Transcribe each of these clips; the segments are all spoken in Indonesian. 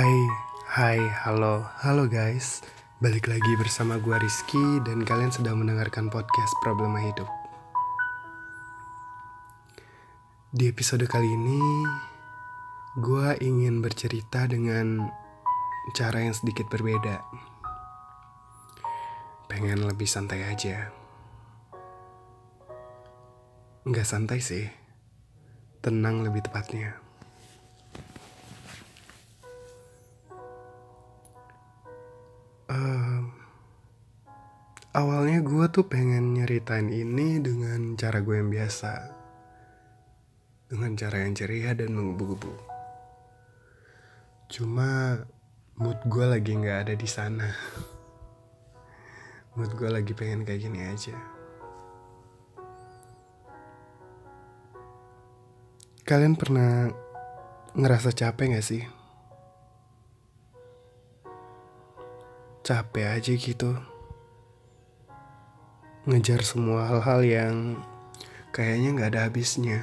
Hai, hai, halo, halo guys. Balik lagi bersama gue Rizky Dan kalian sedang mendengarkan podcast Problema Hidup. Di episode kali ini Gue ingin bercerita dengan cara yang sedikit berbeda. Pengen lebih santai aja. Nggak santai sih. Tenang lebih tepatnya Em, awalnya gue tuh pengen nyeritain ini dengan cara gue yang biasa. Dengan cara yang ceria dan menggebu-gebu. Cuma mood gue lagi nggak ada di sana. Mood gue lagi pengen kayak gini aja. Kalian pernah ngerasa capek gak sih? Capek aja gitu. Ngejar semua hal-hal yang kayaknya nggak ada habisnya.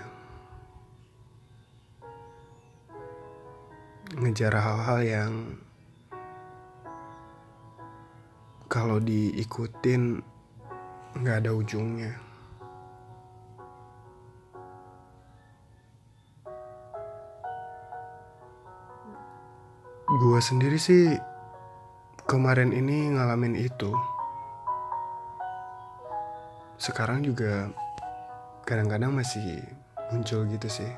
Ngejar hal-hal yang kalau diikutin nggak ada ujungnya. Gue sendiri sih kemarin ini ngalamin itu. Sekarang juga kadang-kadang masih muncul gitu sih.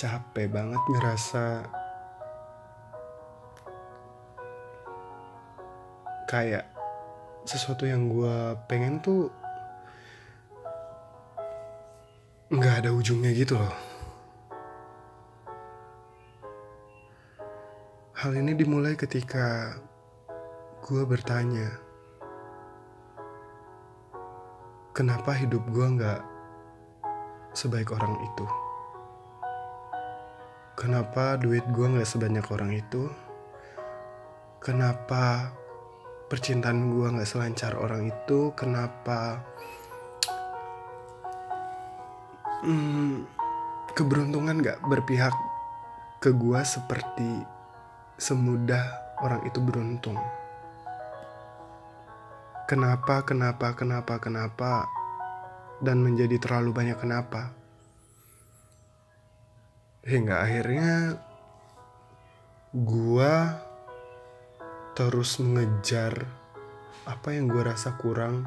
Capek banget ngerasa kayak sesuatu yang gue pengen tuh nggak ada ujungnya gitu loh. Hal ini dimulai ketika gue bertanya, kenapa hidup gue nggak sebaik orang itu? Kenapa duit gue nggak sebanyak orang itu? Kenapa percintaan gue nggak selancar orang itu? Kenapa hmm, keberuntungan nggak berpihak ke gue seperti semudah orang itu beruntung. Kenapa, kenapa, kenapa, kenapa, dan menjadi terlalu banyak kenapa. Hingga akhirnya gua terus mengejar apa yang gua rasa kurang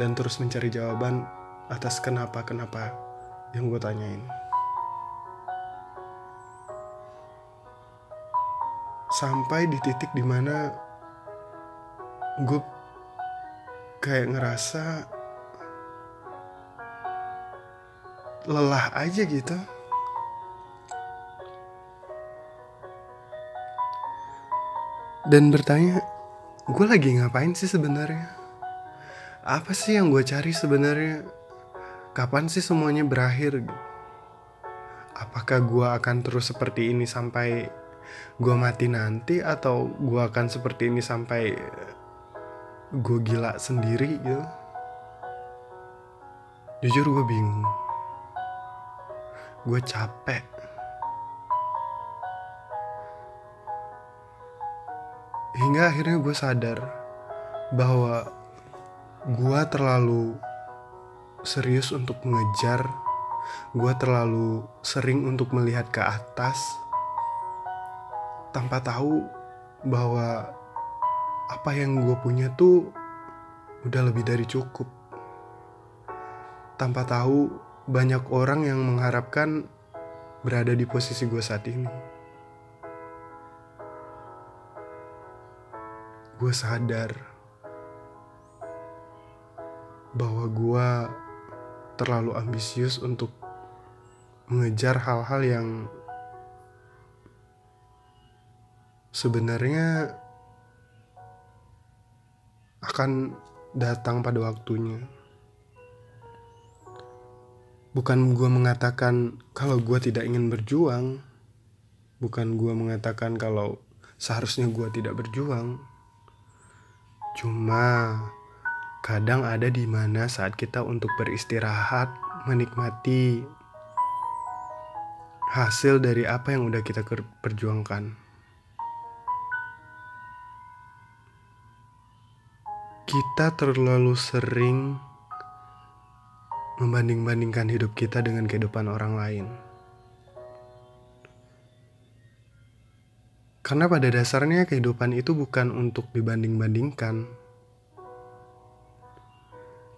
dan terus mencari jawaban atas kenapa-kenapa yang gue tanyain. Sampai di titik di mana gue kayak ngerasa lelah aja gitu. Dan bertanya gue lagi ngapain sih sebenarnya? Apa sih yang gue cari sebenarnya? Kapan sih semuanya berakhir? Apakah gue akan terus seperti ini sampai gue mati nanti atau gue akan seperti ini sampai gue gila sendiri gitu? Jujur gue bingung. Gue capek. Hingga akhirnya gue sadar bahwa gue terlalu serius untuk mengejar gue terlalu sering untuk melihat ke atas tanpa tahu bahwa apa yang gue punya tuh udah lebih dari cukup. Tanpa tahu banyak orang yang mengharapkan berada di posisi gue saat ini. Gue sadar bahwa gue terlalu ambisius untuk mengejar hal-hal yang sebenarnya akan datang pada waktunya. Bukan gue mengatakan kalau gue tidak ingin berjuang, bukan gue mengatakan kalau seharusnya gue tidak berjuang. Cuma kadang ada di mana saat kita untuk beristirahat, menikmati hasil dari apa yang udah kita perjuangkan. Kita terlalu sering membanding-bandingkan hidup kita dengan kehidupan orang lain. Karena pada dasarnya kehidupan itu bukan untuk dibanding-bandingkan.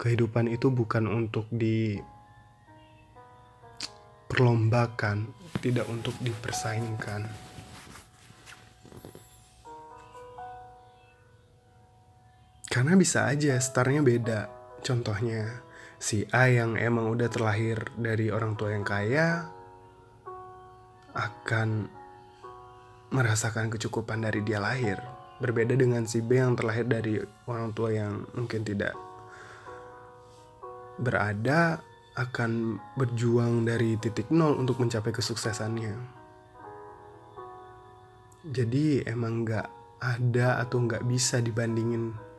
Kehidupan itu bukan untuk diperlombakan, tidak untuk dipersaingkan. Karena bisa aja startnya beda. Contohnya, si A yang emang udah terlahir dari orang tua yang kaya akan merasakan kecukupan dari dia lahir. Berbeda dengan si B yang terlahir dari orang tua yang mungkin tidak berada akan berjuang dari titik nol untuk mencapai kesuksesannya. Jadi emang gak ada atau gak bisa dibandingin.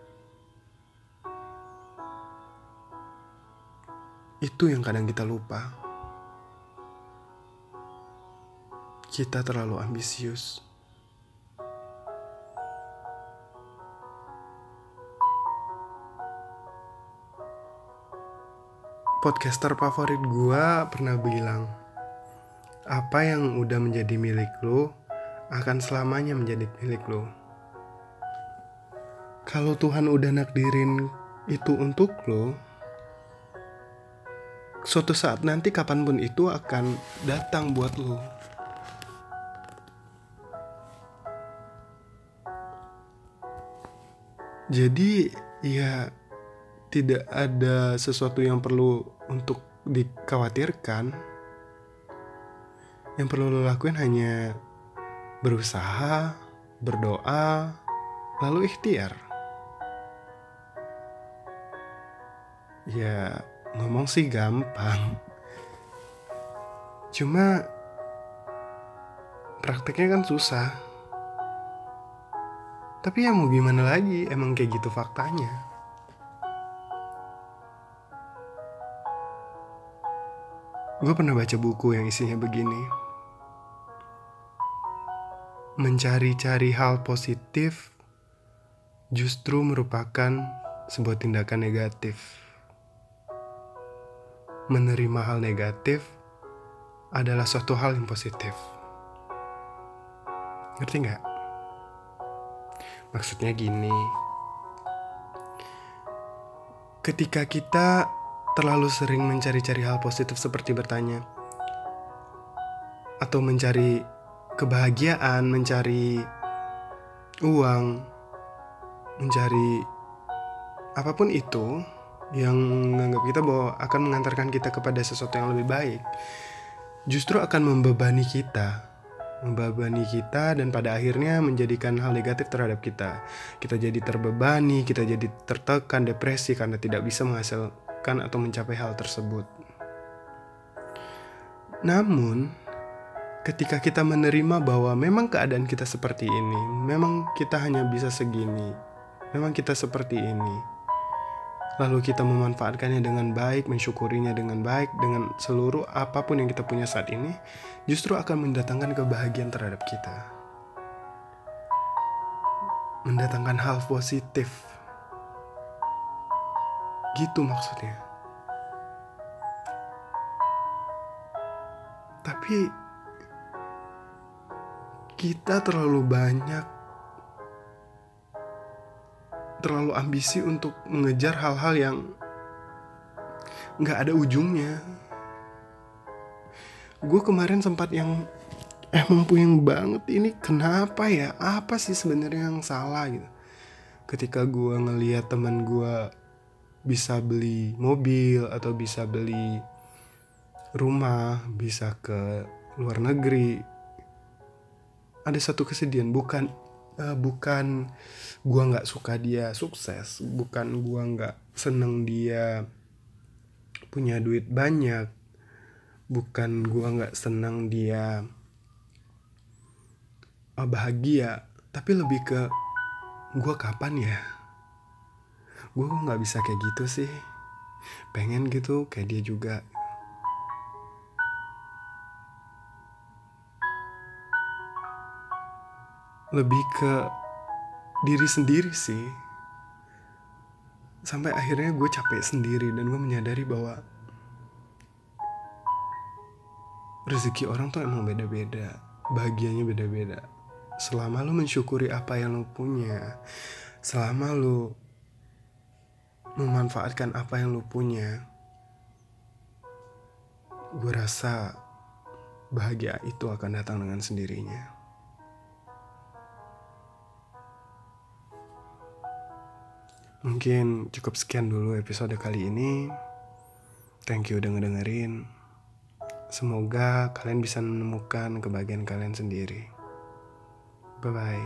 Itu yang kadang kita lupa. Kita terlalu ambisius. podcaster favorit gue pernah bilang, apa yang udah menjadi milik lo akan selamanya menjadi milik lo. Kalau Tuhan udah nakdirin itu untuk lo, suatu saat nanti kapan pun itu akan datang buat lo. Jadi ya tidak ada sesuatu yang perlu untuk dikhawatirkan. Yang perlu lo lakuin hanya berusaha, berdoa, lalu ikhtiar. Ya, ngomong sih gampang. Cuma prakteknya kan susah. Tapi ya mau gimana lagi, emang kayak gitu faktanya. Gue pernah baca buku yang isinya begini. Mencari-cari hal positif justru merupakan sebuah tindakan negatif. Menerima hal negatif adalah suatu hal yang positif. Ngerti nggak? Maksudnya gini, ketika kita terlalu sering mencari-cari hal positif seperti bertanya atau mencari kebahagiaan, mencari uang, mencari apa pun itu yang menganggap kita bahwa akan mengantarkan kita kepada sesuatu yang lebih baik, justru akan membebani kita, membebani kita dan pada akhirnya menjadikan hal negatif terhadap kita. Kita jadi terbebani, kita jadi tertekan, depresi karena tidak bisa menghasil mendapatkan atau mencapai hal tersebut. Namun, ketika kita menerima bahwa memang keadaan kita seperti ini, memang kita hanya bisa segini, memang kita seperti ini, lalu kita memanfaatkannya dengan baik, mensyukurinya dengan baik, dengan seluruh apa pun yang kita punya saat ini, justru akan mendatangkan kebahagiaan terhadap kita. Mendatangkan hal positif Gitu maksudnya. Tapi kita terlalu banyak terlalu ambisi untuk mengejar hal-hal yang nggak ada ujungnya. Gue kemarin sempat yang emang puyeng banget ini kenapa ya? Apa sih sebenarnya yang salah gitu? Ketika gue ngeliat teman gue bisa beli mobil atau bisa beli rumah, bisa ke luar negeri. Ada satu kesedihan, bukan uh, bukan gua nggak suka dia sukses, bukan gua nggak seneng dia punya duit banyak, bukan gua nggak seneng dia uh, bahagia, tapi lebih ke gua kapan ya? Kok nggak bisa kayak gitu sih. Pengen gitu kayak dia juga lebih ke diri sendiri sih. Sampai akhirnya gue capek sendiri dan gue menyadari bahwa rezeki orang tuh emang beda-beda bahagianya beda-beda. Selama lu mensyukuri apa yang lu punya selama lu memanfaatkan apa yang lu punya gue rasa bahagia itu akan datang dengan sendirinya Mungkin cukup sekian dulu episode kali ini. Thank you udah ngedengerin. Semoga kalian bisa menemukan kebahagiaan kalian sendiri. Bye bye.